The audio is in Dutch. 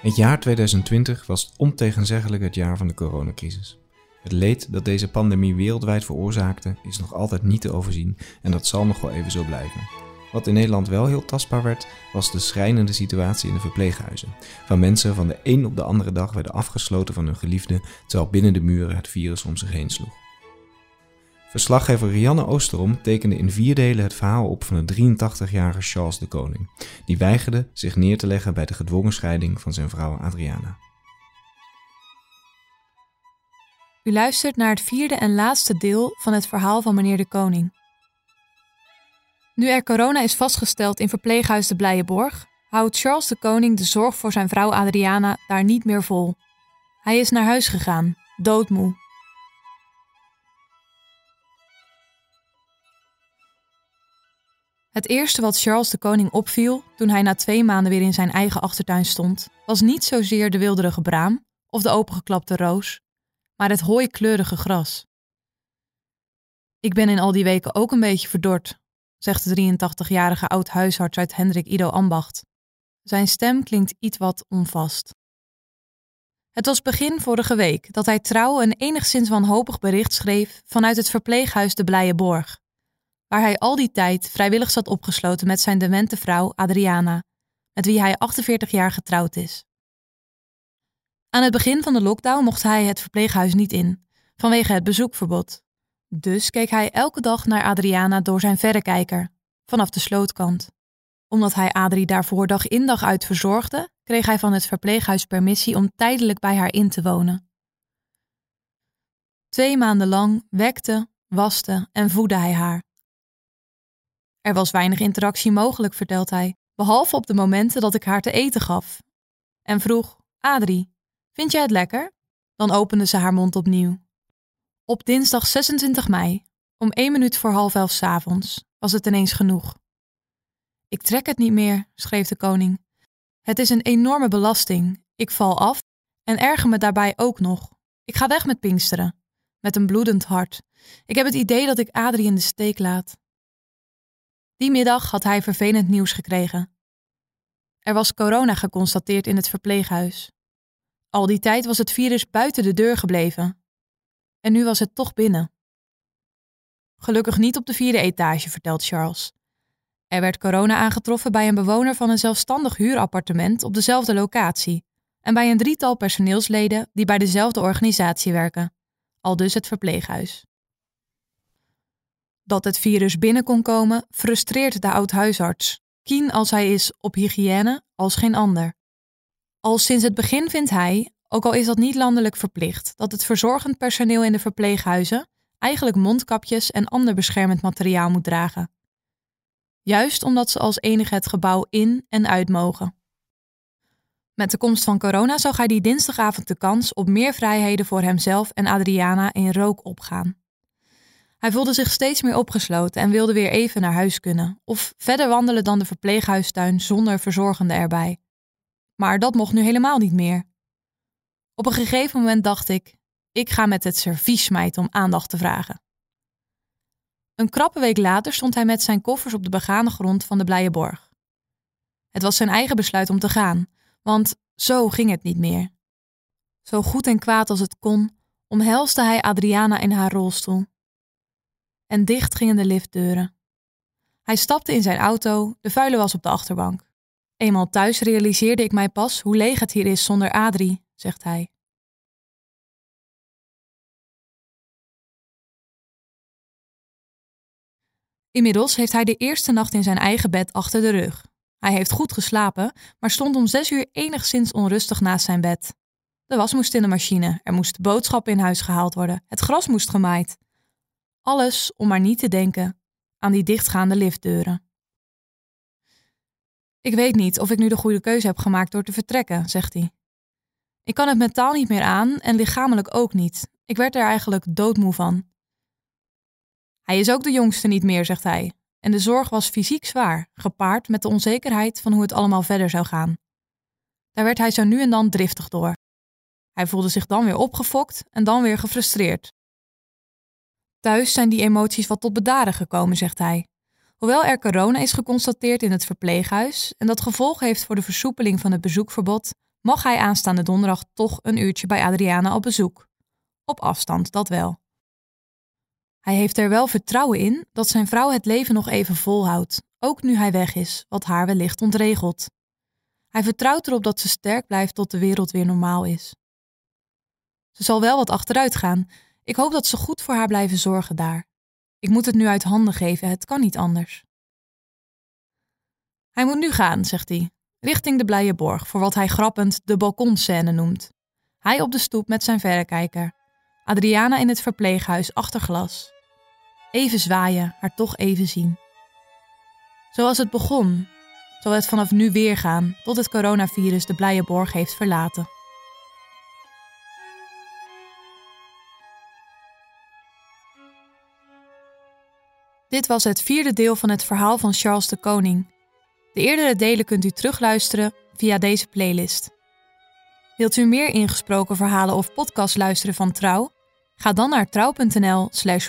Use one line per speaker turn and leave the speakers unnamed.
Het jaar 2020 was ontegenzeggelijk het jaar van de coronacrisis. Het leed dat deze pandemie wereldwijd veroorzaakte is nog altijd niet te overzien en dat zal nog wel even zo blijven. Wat in Nederland wel heel tastbaar werd, was de schrijnende situatie in de verpleeghuizen. Van mensen van de een op de andere dag werden afgesloten van hun geliefde, terwijl binnen de muren het virus om zich heen sloeg. Verslaggever Rianne Oosterom tekende in vier delen het verhaal op van de 83-jarige Charles de Koning, die weigerde zich neer te leggen bij de gedwongen scheiding van zijn vrouw Adriana.
U luistert naar het vierde en laatste deel van het verhaal van meneer de Koning. Nu er corona is vastgesteld in verpleeghuis de Blijenborg, houdt Charles de Koning de zorg voor zijn vrouw Adriana daar niet meer vol. Hij is naar huis gegaan, doodmoe. Het eerste wat Charles de Koning opviel toen hij na twee maanden weer in zijn eigen achtertuin stond, was niet zozeer de wilderige braam of de opengeklapte roos, maar het hooikleurige gras. Ik ben in al die weken ook een beetje verdord, zegt de 83-jarige oud-huisarts uit Hendrik Ido Ambacht. Zijn stem klinkt iets wat onvast. Het was begin vorige week dat hij trouw een enigszins wanhopig bericht schreef vanuit het verpleeghuis de Blije Borg, waar hij al die tijd vrijwillig zat opgesloten met zijn demente vrouw Adriana, met wie hij 48 jaar getrouwd is. Aan het begin van de lockdown mocht hij het verpleeghuis niet in, vanwege het bezoekverbod. Dus keek hij elke dag naar Adriana door zijn verrekijker, vanaf de slootkant. Omdat hij Adrie daarvoor dag in dag uit verzorgde, kreeg hij van het verpleeghuis permissie om tijdelijk bij haar in te wonen. Twee maanden lang wekte, waste en voedde hij haar. Er was weinig interactie mogelijk, vertelt hij, behalve op de momenten dat ik haar te eten gaf. En vroeg: Adrie, Vind jij het lekker? Dan opende ze haar mond opnieuw. Op dinsdag 26 mei, om één minuut voor half elf 's avonds, was het ineens genoeg. Ik trek het niet meer, schreef de koning. Het is een enorme belasting. Ik val af en erger me daarbij ook nog. Ik ga weg met Pinksteren, met een bloedend hart. Ik heb het idee dat ik Adrie in de steek laat. Die middag had hij vervelend nieuws gekregen. Er was corona geconstateerd in het verpleeghuis. Al die tijd was het virus buiten de deur gebleven. En nu was het toch binnen. Gelukkig niet op de vierde etage, vertelt Charles. Er werd corona aangetroffen bij een bewoner van een zelfstandig huurappartement op dezelfde locatie en bij een drietal personeelsleden die bij dezelfde organisatie werken, al dus het verpleeghuis. Dat het virus binnen kon komen frustreert de oud-huisarts, kien als hij is op hygiëne als geen ander. Al sinds het begin vindt hij, ook al is dat niet landelijk verplicht, dat het verzorgend personeel in de verpleeghuizen eigenlijk mondkapjes en ander beschermend materiaal moet dragen. Juist omdat ze als enige het gebouw in en uit mogen. Met de komst van corona zag hij die dinsdagavond de kans op meer vrijheden voor hemzelf en Adriana in rook opgaan. Hij voelde zich steeds meer opgesloten en wilde weer even naar huis kunnen, of verder wandelen dan de verpleeghuistuin zonder verzorgende erbij. Maar dat mocht nu helemaal niet meer. Op een gegeven moment dacht ik: ik ga met het servies om aandacht te vragen. Een krappe week later stond hij met zijn koffers op de begane grond van de Blije Borg. Het was zijn eigen besluit om te gaan, want zo ging het niet meer. Zo goed en kwaad als het kon, omhelste hij Adriana in haar rolstoel. En dicht gingen de liftdeuren. Hij stapte in zijn auto, de vuile was op de achterbank. Eenmaal thuis realiseerde ik mij pas hoe leeg het hier is zonder Adrie, zegt hij. Inmiddels heeft hij de eerste nacht in zijn eigen bed achter de rug. Hij heeft goed geslapen, maar stond om zes uur enigszins onrustig naast zijn bed. De was moest in de machine, er moest boodschappen in huis gehaald worden, het gras moest gemaaid. Alles om maar niet te denken aan die dichtgaande liftdeuren. Ik weet niet of ik nu de goede keuze heb gemaakt door te vertrekken, zegt hij. Ik kan het mentaal niet meer aan en lichamelijk ook niet. Ik werd er eigenlijk doodmoe van. Hij is ook de jongste niet meer, zegt hij. En de zorg was fysiek zwaar, gepaard met de onzekerheid van hoe het allemaal verder zou gaan. Daar werd hij zo nu en dan driftig door. Hij voelde zich dan weer opgefokt en dan weer gefrustreerd. Thuis zijn die emoties wat tot bedaren gekomen, zegt hij. Hoewel er corona is geconstateerd in het verpleeghuis en dat gevolg heeft voor de versoepeling van het bezoekverbod, mag hij aanstaande donderdag toch een uurtje bij Adriana op bezoek. Op afstand, dat wel. Hij heeft er wel vertrouwen in dat zijn vrouw het leven nog even volhoudt, ook nu hij weg is, wat haar wellicht ontregelt. Hij vertrouwt erop dat ze sterk blijft tot de wereld weer normaal is. Ze zal wel wat achteruit gaan. Ik hoop dat ze goed voor haar blijven zorgen daar. Ik moet het nu uit handen geven, het kan niet anders. Hij moet nu gaan, zegt hij, richting de Blije Borg voor wat hij grappend de balkonscène noemt. Hij op de stoep met zijn verrekijker. Adriana in het verpleeghuis achter glas. Even zwaaien, haar toch even zien. Zoals het begon, zal het vanaf nu weer gaan tot het coronavirus de Blije Borg heeft verlaten. Dit was het vierde deel van het verhaal van Charles de Koning. De eerdere delen kunt u terugluisteren via deze playlist. Wilt u meer ingesproken verhalen of podcasts luisteren van Trouw? Ga dan naar trouw.nl/slash